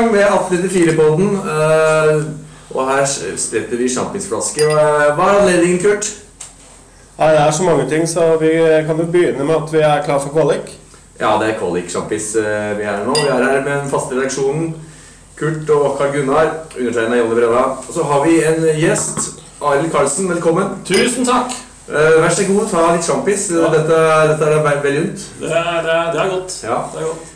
gang med 1894-podden. Uh, og her spretter vi sjampisflasker. Hva er anledningen, Kurt? Ja, det er så mange ting, så vi kan jo begynne med at vi er klar for kvalik. Ja, det er kvalik-sjampis uh, vi er her nå. Vi er her med den faste redaksjonen. Kurt og Karl Gunnar. Undertegna Jonny Brenna. Og så har vi en gjest. Arild Karlsen, velkommen. Tusen takk. Uh, vær så god, ta litt sjampis. Ja. Dette, dette, er vel lunt. Det, det, det, er godt. Ja. Det er godt.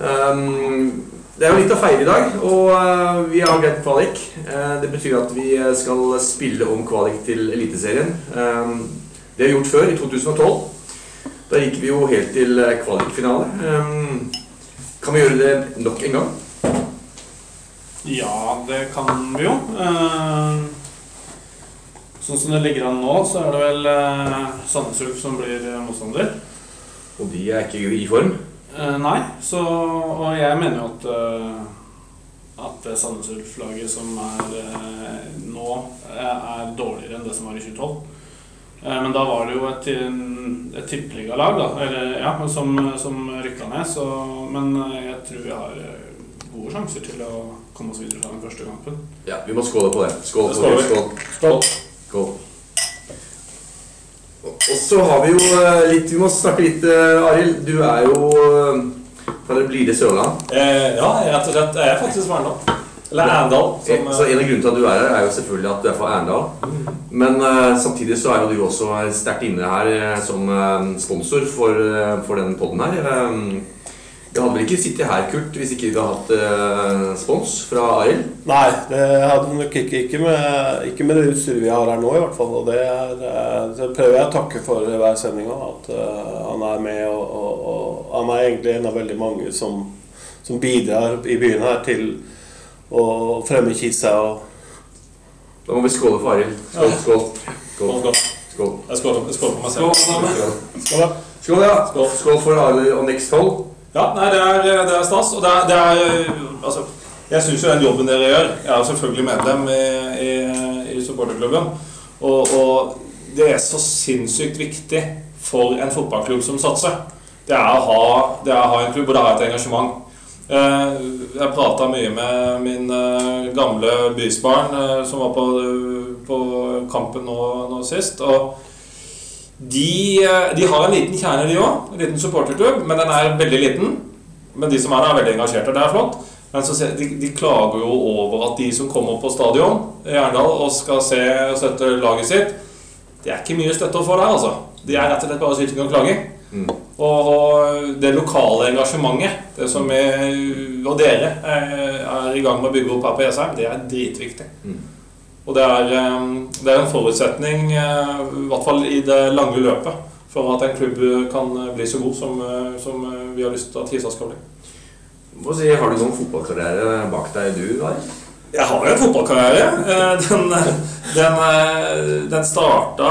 Um, det er jo litt å feire i dag, og uh, vi har greid kvalik. Uh, det betyr at vi skal spille om kvalik til Eliteserien. Det har vi gjort før, i 2012. Da gikk vi jo helt til kvalikfinale. Kan vi gjøre det nok en gang? Ja, det kan vi jo. Sånn som det ligger an nå, så er det vel Sandnes Ulf som blir motstander. Og de er ikke i form? Uh, nei, så, og jeg mener jo at uh, at Sandnes Ulf-laget som er uh, nå, er dårligere enn det som var i 2012. Men da var det jo et, et tippeligalag ja, som, som rykka ned. Så, men jeg tror vi har gode sjanser til å komme oss videre fra den første kampen. Ja, Vi må skåle på det. Skål. Skål. Skål. skål. skål. Så har vi jo eh, litt Vi må snakke litt, uh, Arild. Du er jo uh, fra det blide Sørland. Eh, ja, rett og slett. Jeg er faktisk fra Arendal. Eller Arendal. Som, så En av grunnene til at du er her, er jo selvfølgelig at du er fra Arendal. Mm. Men uh, samtidig så er jo du også sterkt inne her som sponsor for, for den poden her. Vi hadde vel ikke sittet her, Kurt, hvis ikke vi hadde hatt eh, spons fra Arild? Nei, det hadde vi nok ikke. Ikke med, ikke med, det utstyret vi har her nå, i hvert fall. Og det, er, det prøver jeg å takke for hver sending At uh, han er med, og, og, og, han er egentlig en av veldig mange som, som bidrar i byen her til å fremme Kisa. Da må vi skåle for Arild. Skål. Skål. Skål. Skål. Skål. Jeg skåler, skål på meg selv. Skål, skål. skål, ja. Skål, skål for Arild og Next Hold. Ja, nei, det er, det er stas. Og det er, det er Altså, jeg syns jo den jobben dere gjør Jeg er selvfølgelig medlem i, i, i supporterklubben. Og, og, det er så sinnssykt viktig for en fotballklubb som satser. Det er å ha, er å ha en klubb, og det er et engasjement. Eh, jeg prata mye med min eh, gamle bysbarn eh, som var på, på kampen nå, nå sist. og de, eh, de, har en liten kjerne, de òg. En liten supporterklubb. Men den er veldig liten. Men de som er der, er veldig engasjerte. Det er flott. Men så, de, de, klager jo over at de som kommer på stadion i Arendal og skal se og støtte laget sitt, det er ikke mye støtte å få der, altså. De er rett og slett bare syting og klaging. Mm. Og, og, det lokale engasjementet, det som er, og dere er, er, i gang med å bygge opp her på Jessheim, det er dritviktig. Mm. Og det er, eh, det er en forutsetning, eh, i hvert fall i det lange løpet, for at en klubb kan bli så god som, eh, som vi har lyst til at Hisa skal bli. Si, har du noen fotballkarriere bak deg, du? Har? Jeg har jo en fotballkarriere. Den, den, den starta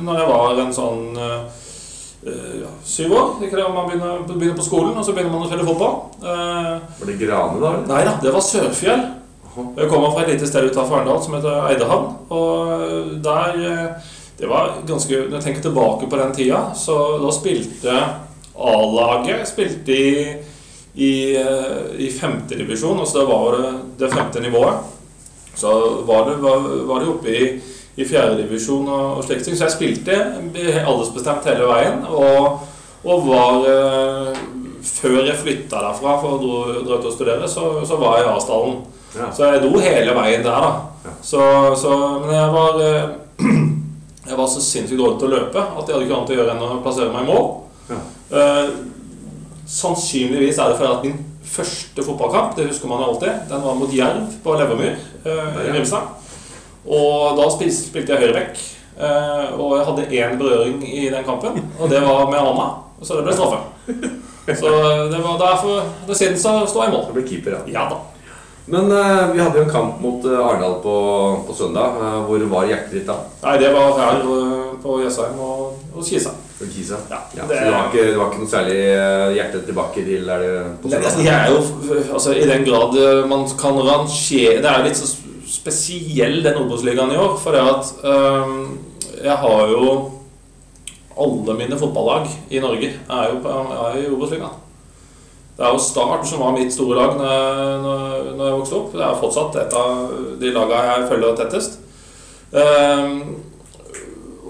når jeg var en sånn ja, syv år. Ikke det, Man begynner, begynner, på skolen, og så begynner man å spille fotball. Var det Grane, da? Nei da, det var Sørfjell. Jeg kommer fra et lite sted utenfor Arendal som heter Eidehavn. Og der eh, Det var ganske Når jeg tenker tilbake på den tida, så da spilte A-laget spilte i, i, eh, i femtedivisjon. Altså det var det, det femte nivået. Så var det, var, var det oppe i, i fjerdedivisjon og, og slike ting. Så jeg spilte aldersbestemt hele veien. Og, og var eh, Før jeg flytta derfra for å dra, ut og studere, så, så var jeg i Asdalen. Ja. Så jeg dro hele veien der, da. Ja. Så, så, men jeg var eh, Jeg var så sinnssykt dårlig til å løpe at jeg hadde ikke annet å gjøre enn å plassere meg i mål. Ja. Eh, sannsynligvis er det fordi at min første fotballkamp det husker man jo alltid, den var mot Jerv på Levermyr uh, i Grimstad. Og da spilte, spilte jeg høyreback. Eh, og jeg hadde én berøring i den kampen, og det var med Anna. Så det ble straffe. Så det var derfor det Siden så står jeg i mål. Du ble keeper, ja. ja da. Men uh, vi hadde jo en kamp mot uh, Arendal på, på, søndag. Uh, hvor var hjertet ditt da? Nei, Det var her på Jessheim og, og Kisa. Kisa? Ja, ja, det... Så du har, ikke, du har ikke noe særlig hjerte tilbake til er det på søndag? Nei, jeg er jo, altså I den grad man kan rangere Det er litt så spesiell den Obos-ligaen i år. For det at jeg har jo Alle mine fotballag i Norge er jo på, er i Obos-ligaen. Det er jo Start som var mitt store lag når jeg, vokste opp. Det er fortsatt et av de lagene jeg følger tettest. Ehm,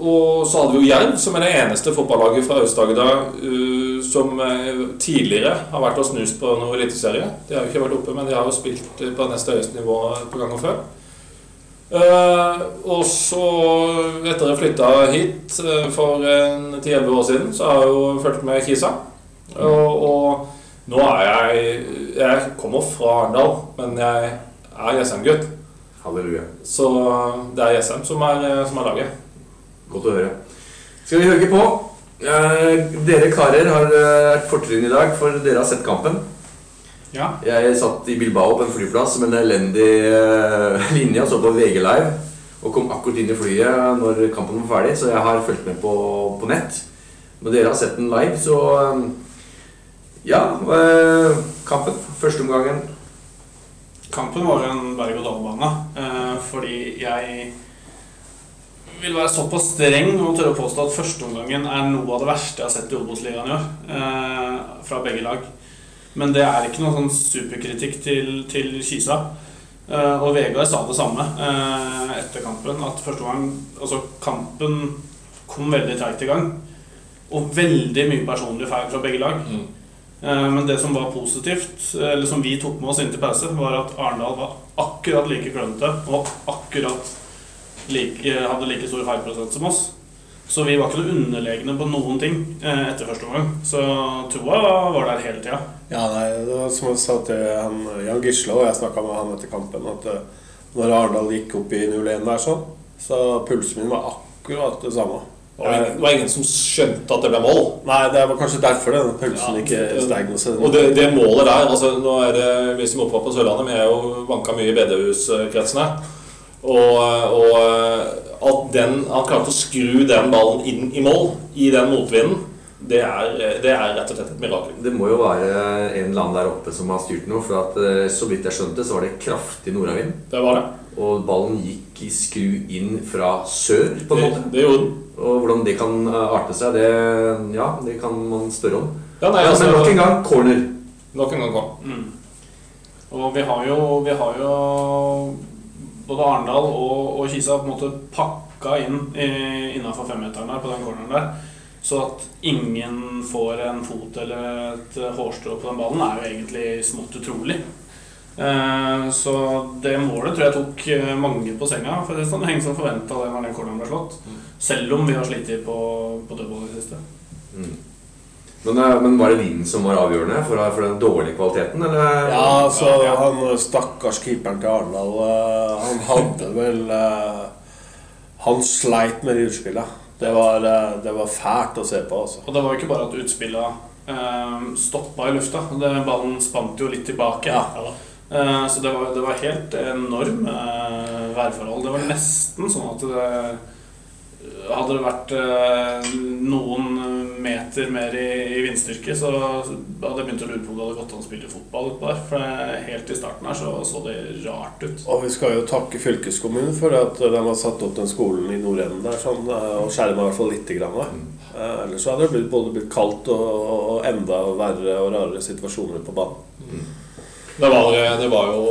og så hadde vi jo Jerv, som er det eneste fotballaget fra Aust-Agder uh, som eh, tidligere har vært og snust på noen eliteserie. De har jo ikke vært oppe, men de har jo spilt på neste høyeste nivå på gangen før. Uh, og så, etter jeg flytta hit uh, for en 10-11 år siden, så har jeg jo fulgt med Kisa. Og, Jeg kommer fra Arendal, men jeg er Jessheim-gutt. Halleluja. Så det er Jessheim som er, som er laget. Godt å høre. Skal vi høre på? Eh, dere karer har eh, et fortrinn i dag, for dere har sett kampen. Ja. Jeg satt i Bilbao på en flyplass med en elendig eh, linje og så på VG Live. Og kom akkurat inn i flyet når kampen var ferdig, så jeg har fulgt med på, på nett. Men dere har sett den live, så eh, Ja, eh, kampen. Førsteomgangen. Kampen var en berg-og-dal-bane, eh, fordi jeg vil være såpass streng og tørre å påstå at førsteomgangen er noe av det verste jeg har sett i Obos-ligaen i år. Eh, fra begge lag. Men det er ikke noen sånn superkritikk til, til Kisa. Eh, og Vegard sa det samme eh, etter kampen. At første gang, Altså, kampen kom veldig treigt i gang. Og veldig mye personlige feil fra begge lag. Mm. Eh, Men det som var positivt, eller som vi tok med oss inn til pause, var at Arendal var akkurat like klønete og akkurat like, hadde like stor feilprosent som oss. Så vi var ikke noe underlegne på noen ting eh, etter første omgang. Så troa var der hele tida. Ja, det var som jeg sa til han, Jan Gisle, og jeg snakka med han etter kampen, at eh, når Arendal gikk opp i 0-1 der sånn, så pulsen min var akkurat det samme. Det var ingen, det var ingen som skjønte at det ble mål. Nei, det var kanskje derfor den pølsen Ja, ikke steg noe sted. Og det, det målet der altså Nå er det vi som er oppe på Sørlandet, vi er jo vanka mye i bedehuskretsene. Og, og at den Han klarte å skru den ballen inn i mål i den motvinden, det er, det er rett og slett et mirakel. Det må jo være en eller annen der oppe som har styrt noe. For at, eh, så vidt jeg skjønte, så var det kraftig nordavind. Det var det. Og ballen gikk i skru inn fra sør, på en Det, måte. det gjorde den. Og hvordan det kan eh, arte seg, det, ja, det kan man spørre om. Ja, nei, Ja, altså, men nok en gang corner. Nok en gang corner. Mm. Og vi har jo, vi har jo både Arendal og, og Kisa på en måte pakka inn innafor femmeteren der på den corneren der. Så at ingen får en fot eller et hårstrå på den ballen, er jo egentlig smått utrolig. Eh, så det målet tror jeg tok eh, mange på senga. For det er Ingen som forventa det når den corneren ble slått. Selv om vi har slitt på, på dødball i det siste. Mm. Men, eh, men var det vinden som var avgjørende for, for den dårlige kvaliteten, eller? Ja, så Ja, ja. han stakkars keeperen til Arendal, han hadde vel Han sleit med de utspillene. Det var, eh, det var fælt å se på, altså. Og det var jo ikke bare at utspilla eh, stoppa i lufta. Det, ballen spant jo litt tilbake. Ja. Eh, så det var, det var helt enorme eh, værforhold. Det var nesten sånn at det hadde det vært eh, noen meter mer i, i vindstyrke, så hadde jeg begynt å lure på om det hadde gått an å spille fotball utpå der. For helt i starten her så så det rart ut. Og vi skal jo takke fylkeskommunen for at de har satt opp den skolen i nordenden der, sånn, eh, og skjerma i hvert fall lite grann. Eh, Ellers så hadde det blitt, både blitt kaldt og, og enda verre og rarere situasjoner på banen. Det var, det var jo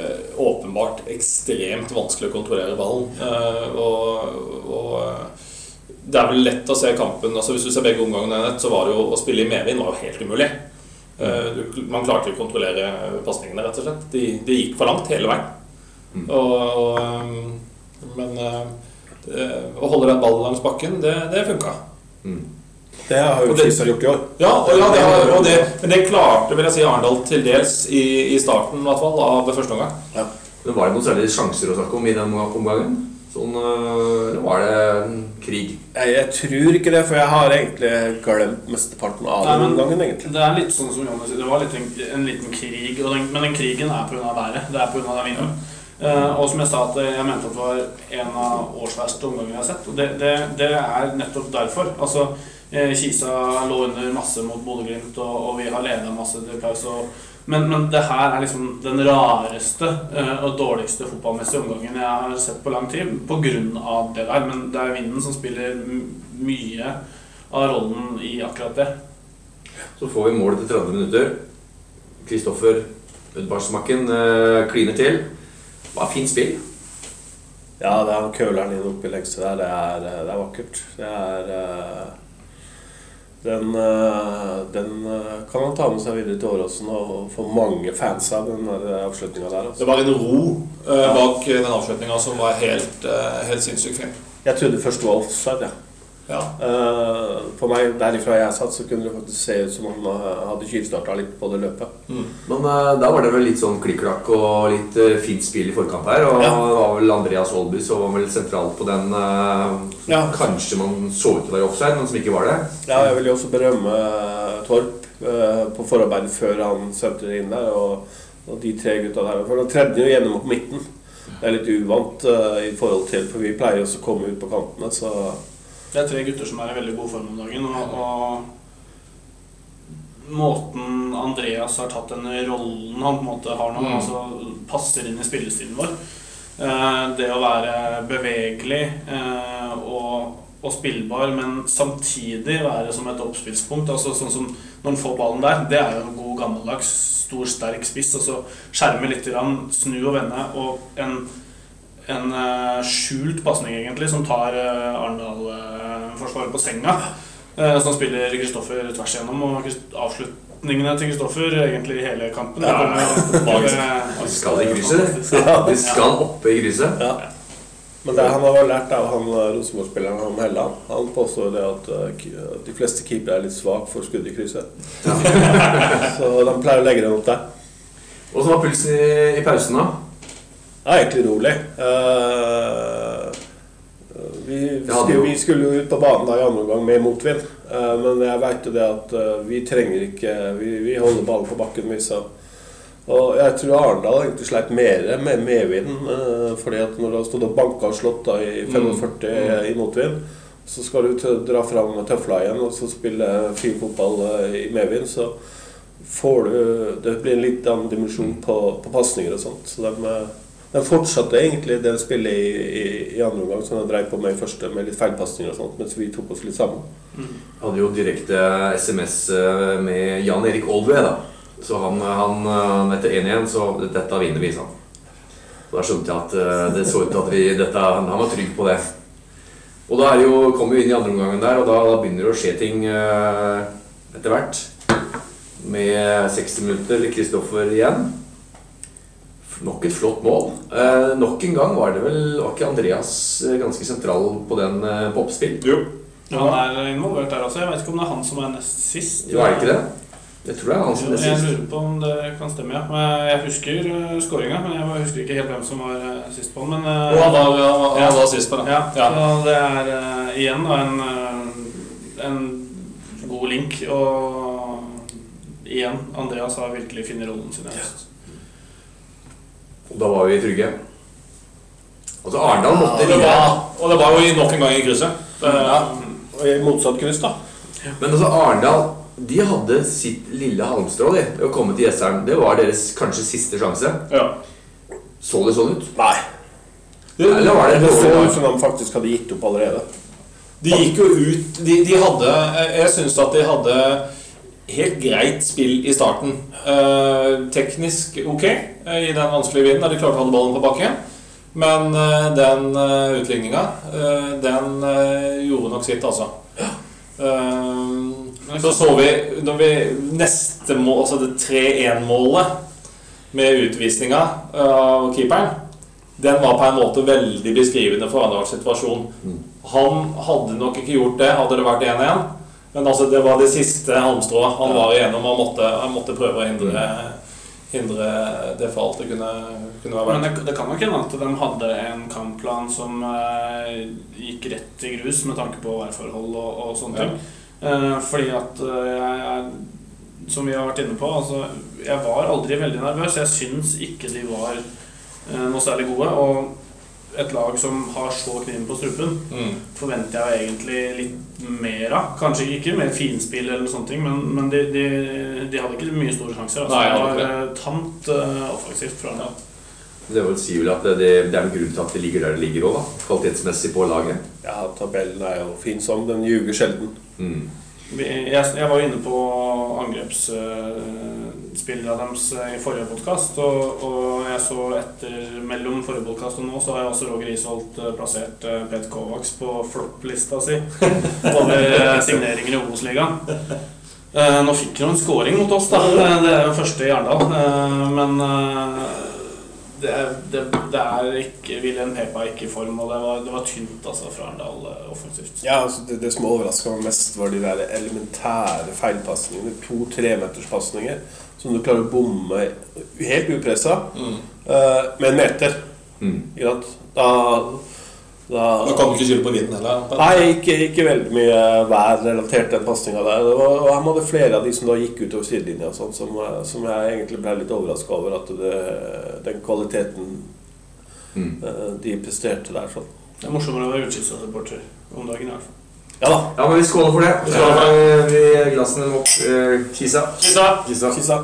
eh, åpenbart ekstremt vanskelig å kontrollere ballen. Eh, og, og det er vel lett å se kampen altså Hvis du ser begge omgangene så var det jo å spille i medvind var jo helt umulig. Eh, du, man klarte ikke å kontrollere pasningene, rett og slett. De, de gikk for langt hele veien. Mm. Og, og, eh, men eh, det, å holde den ballen langs bakken, det, det funka. Mm. Det har jo det- Kisa gjort i år. Ja, og, ja det, har- og det, men det klarte vil jeg si Arendal til dels i, i starten i hvert fall, av første omgang. Men Var det noen særlige sjanser å snakke om i den omgangen? Sånn, øh, eller var det en krig? Jeg, jeg tror ikke det, for jeg har egentlig glemt mesteparten av Nei, den men- gangen, egentlig. Det er litt sånn som Johannes sier, det var litt en, en liten krig, og den, men den krigen er pga. været. Det er pga. den vinden. Uh, og som jeg sa, at jeg mente at det var en av årsverste omgangene jeg har sett. Og det, det, det er nettopp derfor. Altså, eh, Kisa lå under masse mot Bodø-Glimt, og, og vi har leda masse til pause. Og, men, men det her er liksom den rareste eh, og dårligste fotballmessige omgangen jeg har sett på lang tid. På grunn av det der. Men det er vinden som spiller mye av rollen i akkurat det. Så får vi målet til 30 minutter. Kristoffer Udbarsmakken eh, kliner til. Det var fint spill. Ja, det er han køler inn oppi lengste der. Det er, eh, det er vakkert. Det er Den, eh, den eh, kan han ta med seg videre til Åråsen og få mange fans av den avslutninga der. Også. Det Altså. var en ro eh, bak eh, den avslutninga som var helt, eh, helt sinnssykt fin. Jeg trodde først det var offside. Ja. Ja. Uh, for meg, derifra jeg satt, så kunne det faktisk se ut som han eh, hadde tjuvstarta litt på det løpet. Mm. Men uh, da var det vel litt sånn klikk-klakk og litt uh, fint spill i forkant her. Og Ja. det var vel Andreas Aalby som var vel sentralt på den eh, Ja. kanskje man så ut til å være offside, men som ikke var det. Ja, jeg vil jo også berømme eh, Torp eh, på forarbeidet før han sendte det inn der. Og, og de tre gutta der. For da tredde jo gjennom på midten. Det er litt uvant eh, i forhold til For vi pleier også å komme ut på kantene, så Det er tre gutter som er i veldig god form om dagen. Og, og måten Andreas har tatt den rollen han på en måte har nå, Mm. altså passer inn i spillestilen vår. Eh, det å være bevegelig eh, og, og spillbar, men samtidig være som et oppspillspunkt. altså sånn som Når han får ballen der, det er jo en god gammeldags stor, sterk spiss. og så Skjerme litt, snu og vende. Og en en eh, skjult pasning, egentlig, som tar uh, Arendal-forsvaret på senga. Så han spiller Kristoffer tvers igjennom, og avslutningene til Kristoffer egentlig hele kampen. Ja, eh, De skal i krysset. De skal oppe i krysset. ja. Men det han har lært av han eh, Rosenborg-spilleren han Helland. Han påstår det at eh, de fleste keepere er litt svak for skudd i krysset. så de pleier å legge den opp der. Åssen var pulsen i, i pausen, da. Ja, egentlig rolig. Eh, vi, Det vi skulle jo ut på banen da i andre omgang med motvind. Eh, men jeg vet jo det at eh, vi trenger ikke Vi, vi holder ballen på bakken, vi, så Og jeg tror Arendal egentlig sleit mer med medvinden. Fordi at når du har stått og banka og slått da i 45 Mm. i motvind, så skal du dra fram tøfla igjen og så spille fin fotball i medvind, så får du Det blir en litt annen dimensjon på, på pasninger og sånt. Så de, eh, de fortsatte egentlig det spillet i, i, i andre omgang som de drev på med i første, med litt feilpasninger og sånt, mens vi tok oss litt sammen. Hadde jo direkte SMS eh, med Jan Erik Oldve, da. Så han, han eh, etter 1-1, så dette vinner vi, sa han. Da skjønte jeg at eh, det så ut til at vi, dette, han var trygg på det. Og da er jo, kom vi inn i andre omgangen der, og da, da begynner det å skje ting eh, etter hvert. Med 60 minutter, Kristoffer igjen. Nok et flott mål. Eh, nok en gang var det vel Var ikke Andreas eh, ganske sentral på den eh, på oppspill? Jo. Han er involvert der også. Jeg vet ikke om det er han som er nest sist. Jo, er det ikke det? Jeg tror det er han som er Jeg sist. lurer på om det kan stemme, ja. Men Jeg husker uh, skåringa, men jeg husker ikke helt hvem som var eh, sist på den. Men eh, Og han var, han var, Ja. han var sist på den. Ja, Ja. så det er eh, igjen da en, eh, en god link. Og igjen, Andreas har virkelig funnet rollen sin. Ja. Og da var vi trygge. Og så Arendal måtte Og det var, og det var jo nok en gang i krysset. Ja. Og i motsatt kryss, da. Men altså Arendal de hadde sitt lille halmstrå de, å komme til Jessheim. Det var deres kanskje siste sjanse. ja. Så det sånn ut? Nei. Det, Eller var det Det så ut som de faktisk hadde gitt opp allerede. De gikk jo ut De, de hadde Jeg, syns at de hadde helt greit spill i starten. Eh, teknisk ok eh, i den vanskelige vinden der de klarte å holde ballen på bakken. Men eh, den uh, utligninga, eh, den eh, gjorde nok sitt, altså. Eh, så så vi når vi neste mål, altså det 3-1-målet med utvisninga av keeperen, den var på en måte veldig beskrivende for Arendals situasjon. Han hadde nok ikke gjort det, hadde det vært 1-1. Men altså, det var det siste halmstrået han var igjennom og måtte, han måtte prøve å hindre, hindre det for alt det kunne, kunne være Men det, det kan nok hende at de hadde en kampplan som eh, gikk rett i grus med tanke på værforhold og, og sånne Ja. ting. Eh, fordi at eh, jeg, jeg Som vi har vært inne på, altså, jeg var aldri veldig nervøs. Jeg syns ikke de var eh, noe særlig gode. Og et lag som har så kniven på strupen, Mm. forventer jeg egentlig litt mer av. Kanskje ikke mer finspill, eller sånne ting, men, men de, de, de hadde ikke mye store sjanser. Altså. Nei, det var eh, tamt uh, offensivt fra Ja. Det vil si vel at det, det er en grunn til at det ligger der det ligger òg, kvalitetsmessig på laget. Ja, tabellen er jo fin som. Den ljuger sjelden. Mm. Jeg, jeg var inne på angrepsspillerne deres i forrige podkast, og, og jeg så etter mellom forrige podkast og nå, så har jeg også Roger Isholt eh, plassert eh, Pet Kovacs på flopp-lista si over eh, signeringer i Obos-ligaen. Eh, nå fikk han en scoring mot oss, da. Eh, Det er jo første i Arendal. Eh, Men eh, det, det, det er ikke William Pepa ikke i form, og det var, det var tynt altså, fra Arendal eh, offensivt. Ja, altså det, det som overraska meg mest, var de der elementære feilpasningene. To-tremeterspasninger som du klarer å bomme helt upressa Mm. uh, med en meter. Mm. Da, da Da kan du ikke skylde på vinden heller. Nei, ikke, ikke veldig mye vær relatert den pasninga der. Det var, og her var det flere av de som da gikk utover sidelinja, og sånt, som, eh, som jeg egentlig ble litt overraska over. At det, den kvaliteten Mm. eh, de presterte der. Sånn. Det er morsommere å være Ullskisa-supporter om dagen i hvert fall. Ja da. Ja, men vi skåler for det. Vi skåler for Vi glassene mot eh, Kisa. Kisa! Kisa. Kisa.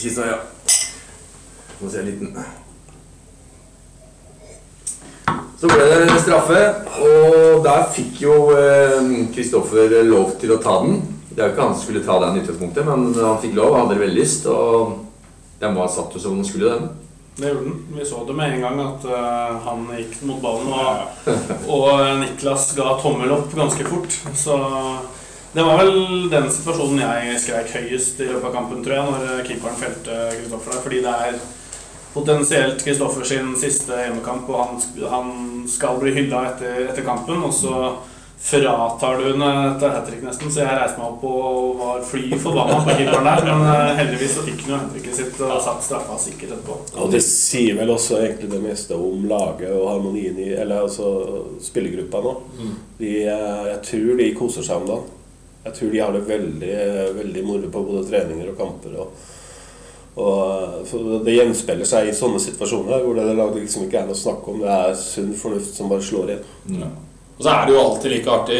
Kisa, ja. Må se en liten Så ble det straffe, og der fikk jo Kristoffer lov til å ta den. Det er jo ikke han som skulle ta den i utgangspunktet, men han fikk lov, hadde veldig lyst, og den var satt jo som den skulle, den. Det gjorde den. Vi så det med en gang at uh, han gikk mot ballen, og, og Niklas ga tommel opp ganske fort. Så det var vel den situasjonen jeg skrek høyest i løpet av kampen, tror jeg, når keeperen felte Kristoffer der. Fordi det er potensielt Kristoffer sin siste hjemmekamp, og han, han skal bli hylla etter, etter kampen. Og så fratar du henne etter hat trick nesten, så jeg reiste meg opp og var fly forbanna på keeperen der. Men eh, heldigvis så fikk han jo hat sitt og satt straffa sikkert etterpå. Og det sier vel også egentlig det meste om laget og harmonien i Eller altså spillergruppa nå. Mm. De, eh, jeg tror de koser seg om dagen. Jeg tror de har det veldig, veldig moro på både treninger og kamper. Og, og eh, Det gjenspeiler seg i sånne situasjoner hvor det liksom ikke er noe snakke om. Det er sunn fornuft som bare slår igjen. Ja. Og så er det jo alltid like artig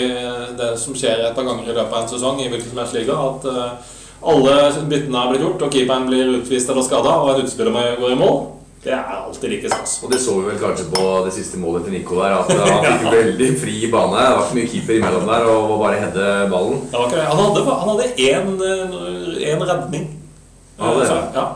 det som skjer et par ganger i løpet av en sesong i hvilken som helst liga, at eh, alle byttene er blitt gjort, og keeperen blir utvist eller skada, og en utspiller må gå i mål. Det er alltid like stas. Og det så vi vel kanskje på det siste målet til Nico der, at han fikk veldig fri bane. Det var ikke mye keeper imellom der, og bare heade ballen. Det var ikke det. Han hadde, han hadde én, eh, én redning. Ja, det er Så, det. ja.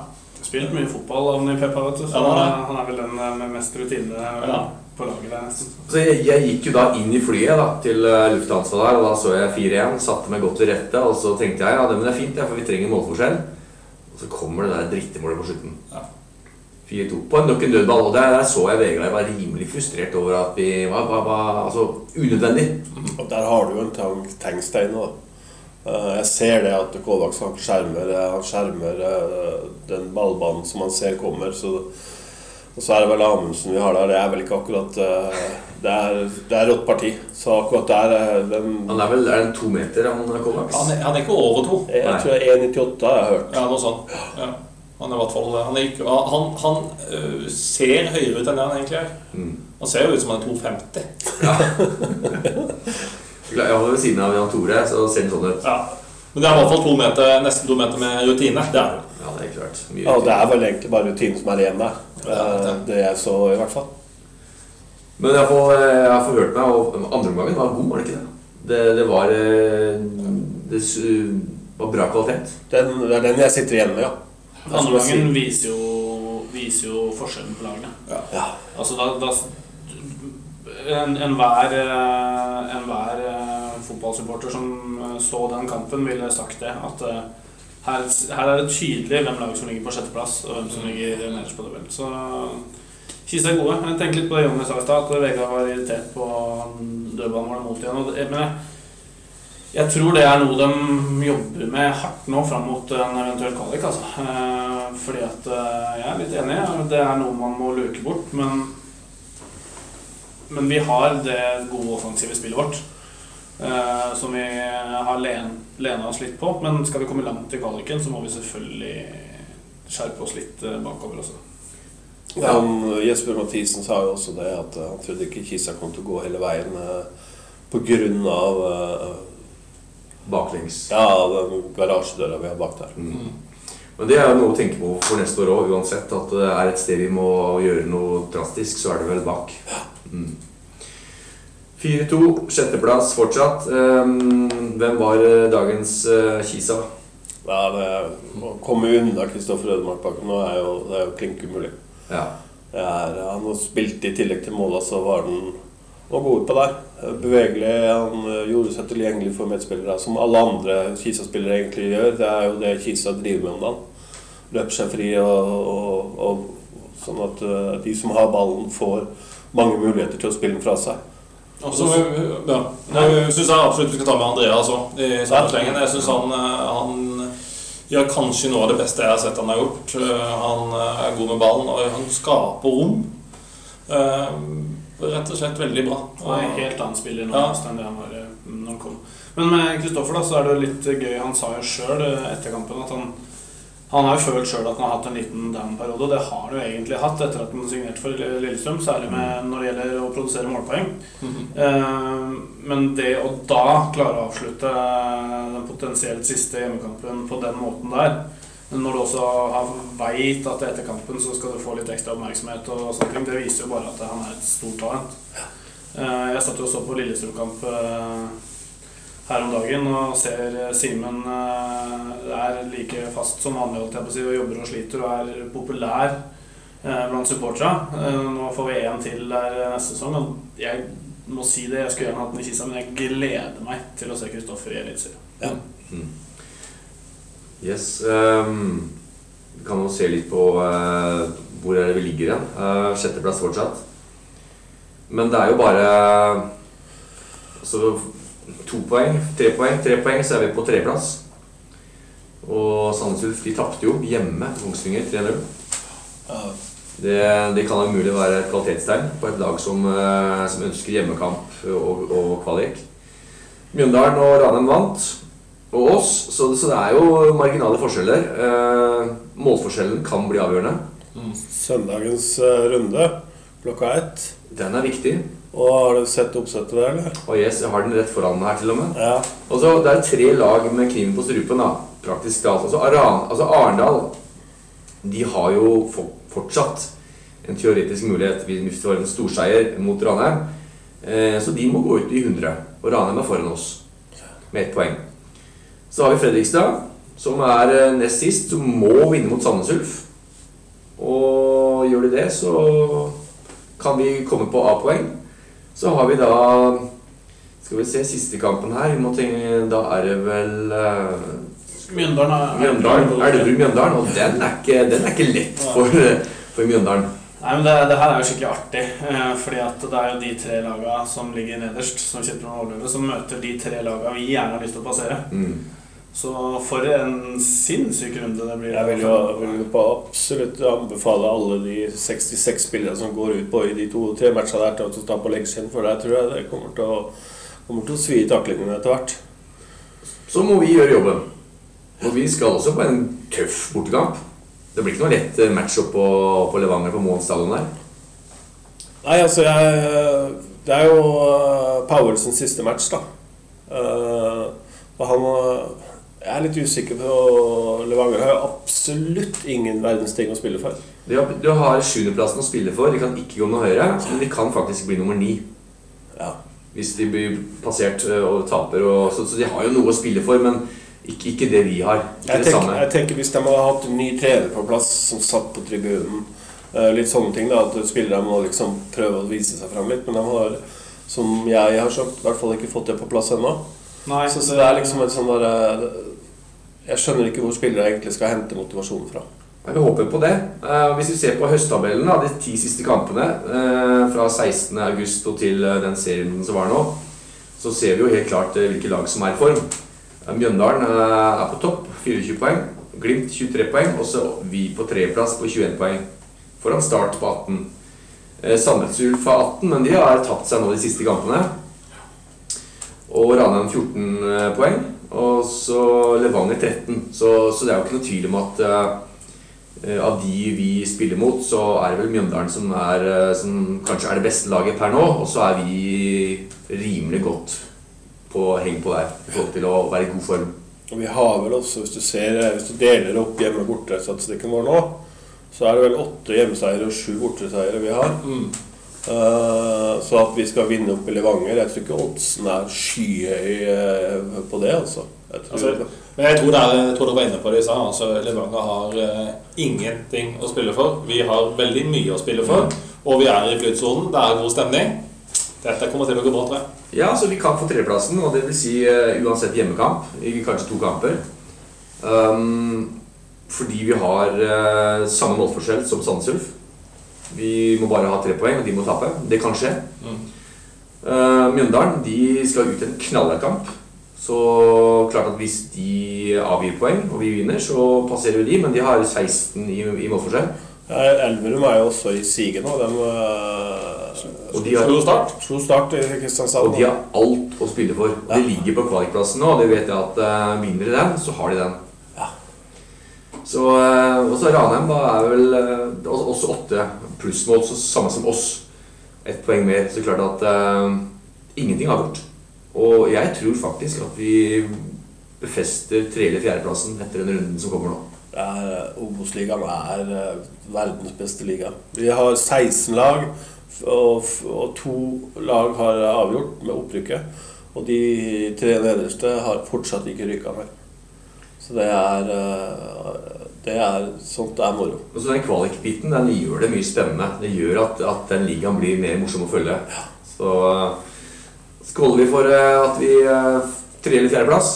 Spilt mye fotball av Ny Peppa, vet du. Så Ja, han er han er vel den eh, med mest rutine Ja. på laget der. Så jeg, jeg gikk jo da inn i flyet da, til eh, Lufthansa der, og da så jeg 4-1, satte meg godt til rette, og så tenkte jeg ja, det, men det er fint, ja, for vi trenger målforskjell. Og så kommer det der drittemålet på slutten. Ja. 4-2 på en nok en dødball, og der, der så jeg Vegard var rimelig frustrert over at vi var, var, var altså, unødvendig. Og der har du jo en tang- tegnstein nå. Eh, Jeg ser det at Kovacs han skjermer, eh, han skjermer eh, den ballbanen som han ser kommer. Så, og så er det vel Amundsen vi har der. Det er vel ikke akkurat eh, Det er, det er rått parti. Så akkurat der eh, den, Han er vel er den to meter, han Kovacs? Han, han er ikke over to. Jeg jeg tror 1,98 har jeg hørt. Ja, noe sånt. Ja. Han er i hvert fall Han, er ikke, han, han øh, ser høyere ut enn det han egentlig er. Mm. Han ser jo ut som han er 2,50. Jeg holder ved siden av Jan Tore, så ser det sånn ut. Ja. Men det er i hvert fall to meter, nesten to meter med rutine. Det er det. Ja, det er klart. Mye Ja, det er vel egentlig bare rutinen som er igjen der. Ja, Eh, det. Det jeg så, i hvert fall. Men jeg har, jeg har forhørt meg, og andre omgangen var god, var det ikke det? Det, det var eh, Det su- var bra kvalitet. Den, det er den jeg sitter igjen med, ja. Andre gangen viser jo, viser jo forskjellen på lagene. Ja. Altså da, da Enhver en enhver, eh, fotballsupporter som eh, så den kampen, ville sagt det. At eh, her, her er det tydelig hvem lag som ligger på sjetteplass, og hvem som ligger nederst på tabellen. Så Kista er gode. Jeg tenkte litt på det Jonny sa i stad, at Vegard var irritert på dødballmålet mot igjen. Og det, men jeg, jeg tror det er noe de jobber med hardt nå fram mot en eventuell kvalik. Altså. Eh, fordi at eh, jeg er litt enig. Det er noe man må luke bort. Men, men vi har det gode offensive spillet vårt. Uh, som vi har len, lena oss litt på. Men skal vi komme langt i kvaliken, så må vi selvfølgelig skjerpe oss litt eh, bakover også. Han, Jesper Mathisen sa jo også det, at eh, han trodde ikke Kisa kom til å gå hele veien eh, av eh, Baklengs. ja, den garasjedøra vi har bak der. Mm. Men det er jo noe å tenke på for neste år òg, uansett. At det er et sted vi må gjøre noe drastisk, så er det vel bak. Mm. 4-2, sjetteplass fortsatt. Um, hvem var eh, dagens uh, Kisa? Ja, det Å komme unna Kristoffer Ødemarkbakken nå er jo, det er jo klink umulig. Ja. Er, han har spilt i tillegg til måla, så var han noe god på der. Bevegelig. Han eh, gjorde seg tilgjengelig for medspillere, som alle andre Kisa-spillere egentlig gjør. Det er jo det Kisa driver med om dagen. Løper seg fri, og, og, og, sånn at eh, de som har ballen, får mange muligheter til å spille den fra seg. Også, ja. Jeg syns absolutt vi skal ta med Andreas òg. Jeg syns han, eh, han gjør kanskje noe av det beste jeg har sett han har gjort. Han er god med ballen, og han skaper rom. Rett og slett veldig bra. Han er en helt annen spiller nå Ja. enn det han var eh, når han kom. Men med Kristoffer da, så er det litt gøy. Han sa jo sjøl etter kampen at han han har jo følt sjøl at han har hatt en liten down-periode, og det har han jo egentlig hatt etter at han signerte for Lillestrøm, særlig med, når det gjelder å produsere målpoeng. Eh, men det å da klare å avslutte den potensielt siste hjemmekampen på den måten der, når du også har veit at etter kampen så skal du få litt ekstra oppmerksomhet, og sånne ting, det viser jo bare at han er et stort talent. Eh, jeg satt jo og så på Lillestrøm-kamp eh, her om dagen og ser Simen eh, er like fast som vanlig holdt jeg på å si, og jobber og sliter og er populær eh, blant supporterne. Eh, Nå får vi én til der neste sesong. Og jeg må si det, jeg skulle gjerne hatt den i kista, men jeg gleder meg til å se Kristoffer i Eliteserien. Yes. Um, vi kan jo se litt på uh, hvor er det vi ligger igjen. Uh, sjetteplass fortsatt. Men det er jo bare altså, to poeng, tre poeng, tre poeng, så er vi på tredjeplass. Og Sandnes Ulf de tapte jo hjemme til Kongsvinger 3-0. Det, det kan umulig være et kvalitetstegn på et lag som, eh, som ønsker hjemmekamp og, og kvalik. Mjøndalen og Ranheim vant, og oss, så, så det er jo marginale forskjeller. Eh, målforskjellen kan bli avgjørende. Søndagens eh, runde klokka ett. Den er viktig. Og har du sett oppsettet der, eller? Og yes, jeg har den rett foran meg her til og med. Ja. Og så Det er tre lag med kniven på strupen, da, praktisk talt. Altså, Aran, altså Arendal de har jo for, fortsatt en teoretisk mulighet hvis vi får en storseier mot Ranheim. Eh, så de må gå ut i 100. Og Ranheim er foran oss med ett poeng. Så har vi Fredrikstad, som er eh, nest sist, som må vinne mot Sandnes Ulf. Og gjør de det, så kan vi komme på A-poeng. Så har vi da Skal vi se siste kampen her. Vi må tenke, da er det vel uh, Mjøndalen Mjøndalen. Elverum-Mjøndalen. Og den er ikke, den er ikke lett for, for Mjøndalen. Nei, men det, det her er jo skikkelig artig. Eh, fordi at det er jo de tre lagene som ligger nederst, som kjemper om å overleve, som møter de tre lagene vi gjerne har lyst til å passere. Mm. Så for en sinnssyk runde det blir. Jeg vil jo, vil jo på absolutt anbefale alle de 66 spillerne som går ut på i de to-tre matchene der, til å ta på leggsiden, for der tror jeg det kommer til å, kommer til å svi i taklingene etter hvert. Så må vi gjøre jobben. Og vi skal også på en tøff bortekamp. Det blir ikke noe lett eh, match opp på, på Levanger på Målstallen der. Nei, altså jeg Det er jo uh, Powelsens siste match, da. Uh, og han uh, Jeg er litt usikker på Levanger har jo absolutt ingen verdens ting å spille for. De har, de har sjuendeplassen å spille for. De kan ikke gå noe høyere, men de kan faktisk bli nummer ni. Ja. Hvis de blir passert og taper. Og, så, så de har jo noe å spille for, men ikke, ikke det vi har. Ikke Jeg det tenker, samme. jeg tenker Hvis de hadde hatt en ny trener på plass som satt på tribunen eh, Litt sånne ting da, At spillerne må liksom prøve å vise seg fram litt. Men de har, som jeg har sagt, i hvert fall ikke fått det på plass ennå. Nei, Så, så det er liksom et sånn derre Jeg skjønner ikke hvor spillere egentlig skal hente motivasjonen fra. Vi håper på det. Eh, hvis vi ser på høsttabellen, de ti siste kampene eh, fra 16. august til eh, den serien som var nå, så ser vi jo helt klart hvilke lag som er i form. Mjøndalen er på topp, 24 poeng. Glimt 23 poeng. Og så vi på tredjeplass på 21 poeng. Foran Start på 18. Eh, Sandnes Ulf har 18, men de har tapt seg nå de siste kampene. Og Ranheim 14 eh, poeng. Og så Levanger 13. Så, så det er jo ikke noe tvil om at eh, Eh, Av de vi spiller mot, så er det vel Mjøndalen som, er, uh, som kanskje er det beste laget per nå. Og så er vi rimelig godt på heng på der i forhold til å være i god form. Og vi har vel også, hvis du ser Hvis du deler opp hjemme- og bortestatistikken vår nå, så er det vel åtte hjemmeseiere og sju borteseiere vi har. Mm. Eh, så at vi skal vinne opp i Levanger Jeg tror ikke oddsen er skyhøy eh, på det, altså. Jeg tror, Altså, Men jeg tror dere, jeg tror dere var inne på det i stad. Altså, Levanger har uh, ingenting å spille for. Vi har veldig mye å spille for. Og vi er i flytsonen. Det er god stemning. Dette kommer til å gå bra, tror jeg. Ja, så vi kan få tredjeplassen, og det vil si uh, uansett hjemmekamp, i kanskje to kamper. Um, fordi vi har uh, samme målforskjell som Sandnes Ulf. Vi må bare ha tre poeng, og de må tape. Det kan skje. Mm. Uh, Mjøndalen de skal ut i en knallhard kamp. Så klart at hvis de avgir poeng, og vi vinner, så passerer vi de, men de har 16 i, i målforskjell. Ja, Elverum er jo også i siget nå. De uh, Og de har, God start. slo start i Kristiansand. og de har alt å spille for. Og de ligger på kvalikplassen nå, og det vet jeg at uh, vinner de den, så har de den. Så, uh, og så Ranheim da er vel uh, også åtte plussmål, så samme som oss. Ett poeng mer. Så klart at uh, ingenting er gått. Og jeg tror faktisk at vi befester tre- eller fjerdeplassen etter den runden som kommer nå. Eh, Obos-ligaen er eh, verdens beste liga. Vi har 16 lag, og, og to lag har avgjort med opprykket. Og de tre nederste har fortsatt ikke rykka mer. Så det er eh, Det er sånt det er moro. Og så den kvalikbiten den gjør det mye spennende. Det gjør at, at den ligaen blir mer morsom å følge. Så uh, skåler vi for uh, at vi tre- eller fjerdeplass.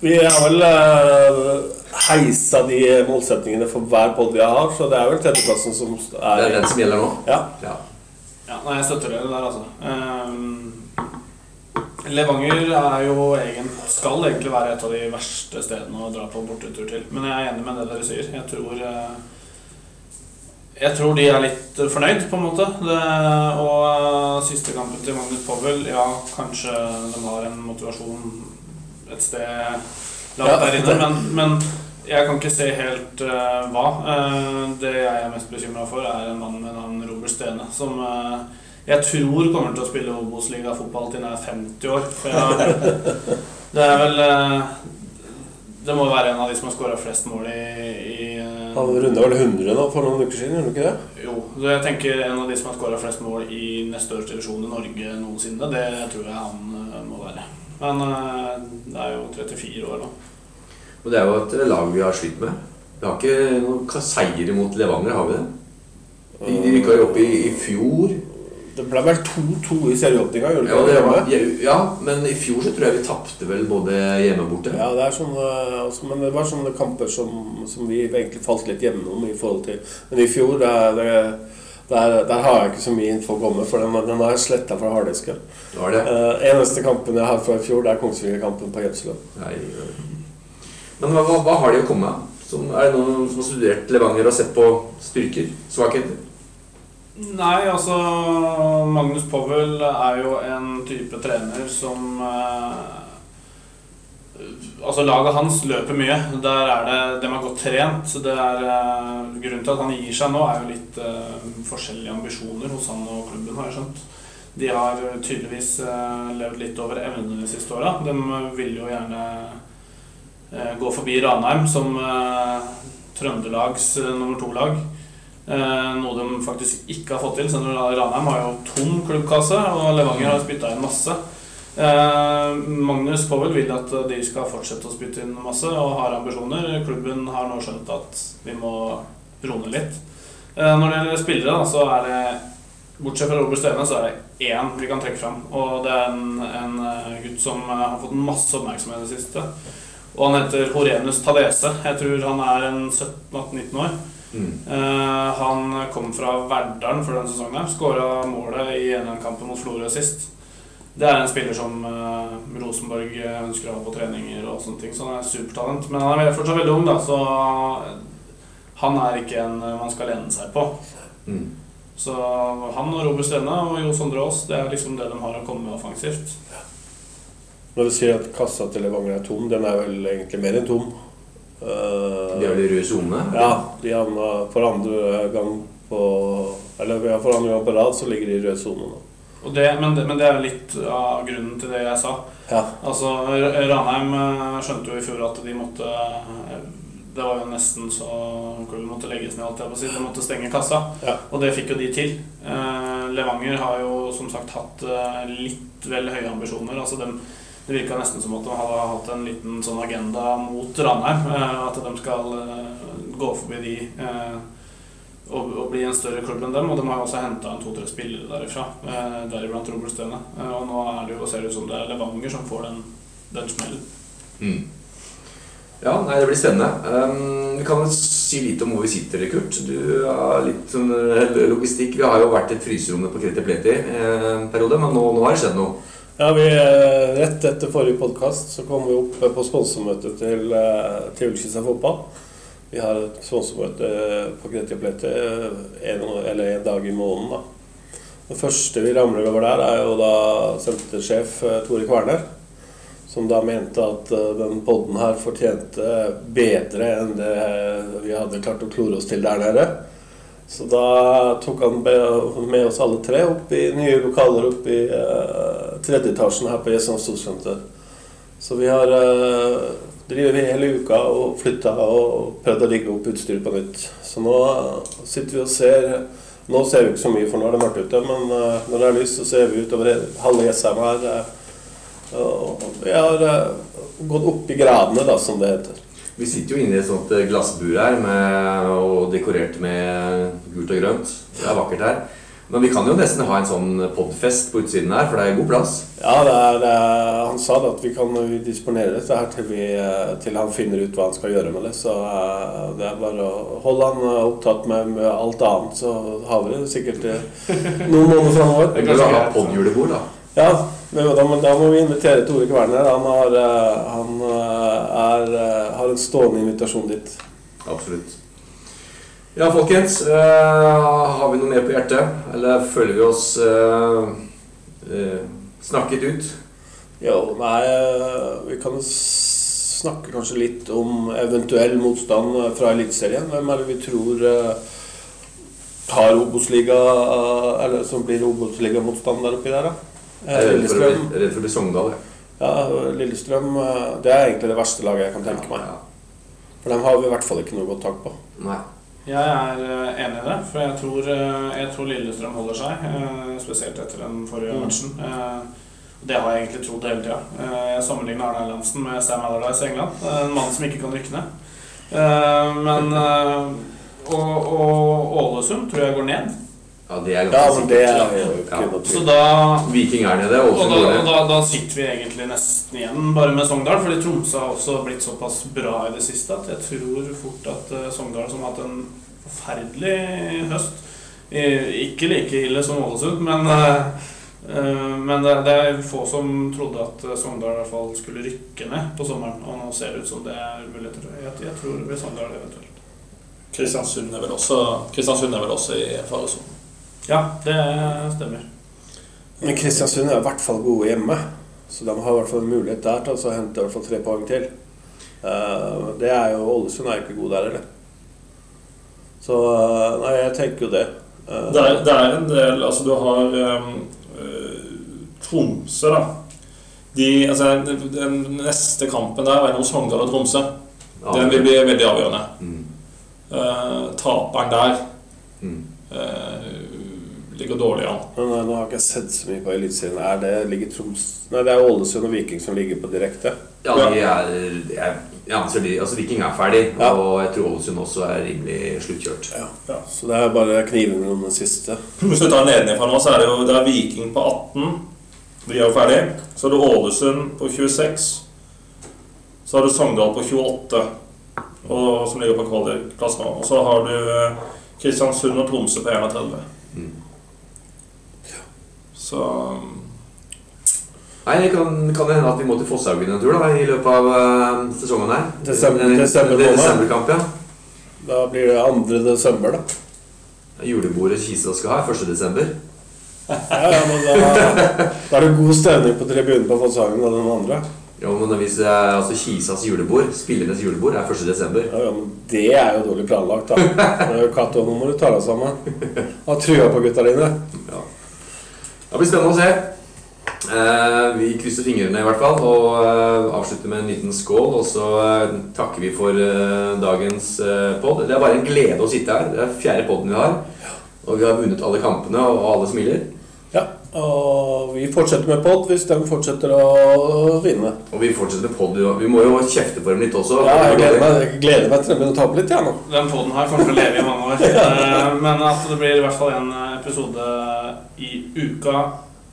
Vi har vel uh, heisa de målsettingene for hver pod vi har, så det er vel tredjeplassen som er Det er den som gjelder nå. Ja. Ja. Ja, nei, jeg støtter det der, altså. Ehm, Levanger er jo egen, skal egentlig være et av de verste stedene å dra på bortetur til. Men jeg er enig med det dere sier. Jeg tror eh, Jeg tror de er litt fornøyd, på en måte. Det, og eh, siste kampen til Magnus Powell, ja, kanskje de har en motivasjon et sted langt Ja, der inne, men, men jeg kan ikke se helt uh, hva. Uh, det jeg er mest bekymra for, er en mann med navn Robert Stene, som eh, jeg tror kommer til å spille Obos-ligafotball til han er 50 år. For jeg, det er vel eh, Det må være en av de som har skåra flest mål i, i eh, Han runda vel 100 nå for noen uker siden, gjorde han ikke det? Jo, så jeg tenker en av de som har skåra flest mål i neste års divisjon i Norge noensinne. Det tror jeg han eh, må være. Men det er jo 34 år, da. Og det er jo et lag vi har slitt med. Vi har ikke noen seier mot Levanger, har vi det? De, de rykka jo opp i, i fjor. Det ble vel 2-2 i serieåpninga, Ja, det ja, men i fjor så tror jeg vi tapte vel både hjemme og borte. Ja, det er sånne, altså, men det var sånne kamper som, som vi egentlig falt litt gjennom i forhold til Men i fjor, det, det, der, der har jeg ikke så mye info å komme for den, den har jeg sletta fra harddisken. Uh, eneste kampen jeg har fra i fjor, det er Kongsvinger-kampen på. Øh. Men hva, hva har de å komme med? Er det noen som har studert Levanger og sett på styrker? Svakheter? Nei, altså Magnus Powell er jo en type trener som eh, Altså Laget hans løper mye. Der er det, De er godt trent. så Det er, eh, grunnen til at han gir seg nå, er jo litt eh, forskjellige ambisjoner hos han og klubben, har jeg skjønt. De har tydeligvis eh, levd litt over evnene de siste åra. De vil jo gjerne eh, gå forbi Ranheim som eh, Trøndelags nummer to-lag. Eh, noe de faktisk ikke har fått til. Så Ranheim har jo tom klubbkasse, og Levanger har spytta inn masse. Eh, Magnus Powell vil at de skal fortsette å spytte inn masse, og har ambisjoner. Klubben har nå skjønt at vi må rone litt. Eh, når det gjelder spillere, så er det Bortsett fra Robert Stene, så er det én vi kan trekke fram. Og det er en, en gutt som har fått masse oppmerksomhet i det siste. Og han heter Horenus Tadese. Jeg tror han er en 17-18-19 år. Mm. Eh, han kom fra Verdalen for denne sesongen. her Skåra målet i 1-1-kampen mot Florø sist. Det er en spiller som uh, Rosenborg eh, ønsker å ha på treninger og sånne ting. Så han er supertalent. Men han er fortsatt veldig ung, da, så han er ikke en man skal lene seg på. Mm. Så han og Robert Stene og Jo Sondre Aas, det er liksom det de har å komme med offensivt. Når du sier at kassa til Levanger er tom, den er vel egentlig mer enn tom. Eh, De er i rød sone? Ja, de havna for andre gang på Eller ja, for andre gang på rad så ligger de i rød sone nå. Og det, men, det, men det er litt av grunnen til det jeg sa. Ja. Altså, Ranheim eh, skjønte jo i fjor at de måtte eh, Det var jo nesten så klubben måtte legges ned, alt jeg på å si. De måtte stenge kassa. Ja. Og det fikk jo de til. Eh, Levanger har jo som sagt hatt litt vel høye ambisjoner. Altså dem, det virka nesten som at de hadde hatt en liten sånn agenda mot Ranheim. eh, At de skal eh, gå forbi de eh, og, bli en større klubb enn dem. Og de har også henta to-tre spillere derifra, deriblant Robert Støne. Eh, Og nå det jo, ser det ut som det er Levanger som får den, den smellen. Mm. Ja, nei, det blir spennende. Um, vi kan si litt om hvor vi sitter, Kurt. Du har litt sånn logistikk. Vi har jo vært i et fryserom på Kreti Pleti en periode, men nå, nå har det skjedd noe. Ja, vi, eh, Rett etter forrige podkast kom vi opp eh, på sponsormøte til, eh, til Ullkisa fotball. Vi har et sponsormøte på Kreti Pleti en, eller en dag i måneden. da. Det første vi ramler over der, er jo da sentersjef eh, Tore Kverner. Som da mente at eh, den podden her fortjente bedre enn det vi hadde klart å klore oss til der nede. Så da tok han med oss alle tre opp i nye lokaler oppe i uh, tredje etasjen her på Jessheim Storsenter. Så vi har uh, drevet hele uka og flytta og prøvd å rigge opp utstyret på nytt. Så nå eh, sitter vi og ser Nå ser vi ikke så mye, for nå er det mørkt ute, men uh, når det er lyst, så ser vi utover halve Jessheim her. Uh, og vi har eh, gått opp i gradene, da, som det heter. Vi sitter jo inne i et sånt eh, glassbur her med, og dekorert med gult og grønt. Det er vakkert her. Men vi kan jo nesten ha en sånn podfest på utsiden her, for det er god plass. Ja, det er, det er, han sa det at vi kan disponere dette her til, vi, eh, til han finner ut hva han skal gjøre med det. Så eh, det er bare å holde han opptatt med, med alt annet, så har vi det sikkert noen måneder framover. Det er å ha podjulebord, da. Ja, men da, da må vi invitere Tore Kverner. Han, har, eh, han eh, er, eh, har en stående invitasjon dit. Absolutt. Ja, folkens. eh, har vi noe mer på hjertet? Eller føler vi oss eh, eh, snakket ut? Jo, nei, vi kan snakke kanskje litt om eventuell motstand fra Eliteserien. Hvem er det vi tror har Obos-liga Eller som blir Obos-liga-motstand der oppi der, da? Eh, Jeg er redd for å bli- redd for å bli Sogndal. jeg. Ja, Lillestrøm eh, Det er egentlig det verste laget jeg kan tenke meg. For dem har vi i hvert fall ikke noe godt tak på. Nei. Jeg er eh, enig i det, for jeg tror, eh, jeg tror Lillestrøm holder seg. eh, Spesielt etter den forrige Mm. matchen. Eh, Det har jeg egentlig trodd hele tida. Jeg sammenligner Arne Erlandsen med Sam Allardyce i England. En mann som ikke kan rykke ned. Eh, Men eh, Og, og Ålesund tror jeg går ned. Ja, det er Ja, men det er sikkert. jo ikke Så da Viking er nede, og da, og da, da sitter vi egentlig nesten igjen bare med Sogndal, fordi Tromsø har også blitt såpass bra i det siste at jeg tror fort at eh, Sogndal, som har hatt en forferdelig høst eh, Ikke like ille som Ålesund, men, eh, eh, men det, det er få som trodde at Sogndal i hvert fall skulle rykke ned på sommeren, og nå ser det ut som det er muligheter. Jeg, jeg tror det blir Sogndal eventuelt. Kristiansund er vel også, Kristiansund er vel også i faresonen. Ja, det stemmer. Men Kristiansund er i hvert fall gode hjemme. Så de har i hvert fall en mulighet der til å hente i hvert fall tre poeng til. Eh, det er jo Ålesund er jo ikke god der heller. Så eh, nei, jeg tenker jo det. Eh, Det er, det er en del Altså, du har um, eh, Tromsø, da. De, altså, den, neste kampen der er mellom Sogndal og Tromsø. Den vil bli veldig avgjørende. Mm. Uh, taperen der Mm. Eh, går dårlig an. Ja. Nei, nå har ikke jeg sett så mye på Eliteserien. Er det ligger Troms Nei, det er Ålesund og Viking som ligger på direkte. Ja, de er, er jeg anser de, altså Viking er ferdig, Ja. og jeg tror Ålesund også er rimelig sluttkjørt. Ja. Så det er bare knivene om den siste. Hvis du tar nedenfra nå, så er det jo det er Viking på 18. De er jo ferdig. Så er det Ålesund på 26. Så har du Sogndal på 28, og, som ligger på kvalikplass nå. Og så har du eh, Kristiansund og Tromsø på 31. Så Nei, det kan, kan det hende at vi må til Fosshaugen en tur da, i løpet av uh, sesongen her. Desember- En- en- desember en. Desemberkamp, ja. Da blir det 2. desember, da. Julebordet Kisa skal ha er 1. desember. Ja, ja, men da, da er det god stemning på tribunen på Fosshaugen og den andre. Ja, men hvis er, altså Kisas julebord, spillernes julebord, er 1. desember. Ja, ja, men det er jo dårlig planlagt, da. Cato, nå må du ta deg sammen. Ha trua på gutta dine. Det blir spennende å se. Eh, vi krysser fingrene i hvert fall og eh, avslutter med en liten skål. Og så eh, takker vi for eh, dagens eh, pod. Det er bare en glede å sitte her. Det er fjerde poden vi har. Og vi har vunnet alle kampene, og alle smiler. Ja, og vi fortsetter med pod hvis de fortsetter å vinne. Og vi fortsetter med pod. Vi må jo kjefte på dem litt også. Ja, jeg gleder meg, jeg gleder meg til å begynner å tape litt, Ja, nå. Den poden her kommer til å leve i mange år. Eh, Men at det blir i hvert fall en episode i uka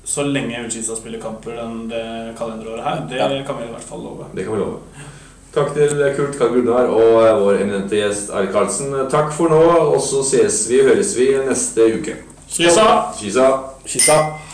så lenge Ullkisa spiller kamper den, det kalenderåret her, det Ja. kan vi i hvert fall love. Det kan vi love. Takk til Kurt Karl Gunnar og eh, vår eminente gjest Ari Karlsen. Takk for nå, og så ses vi, høres vi neste uke. Skissa! Skisa. Kisa.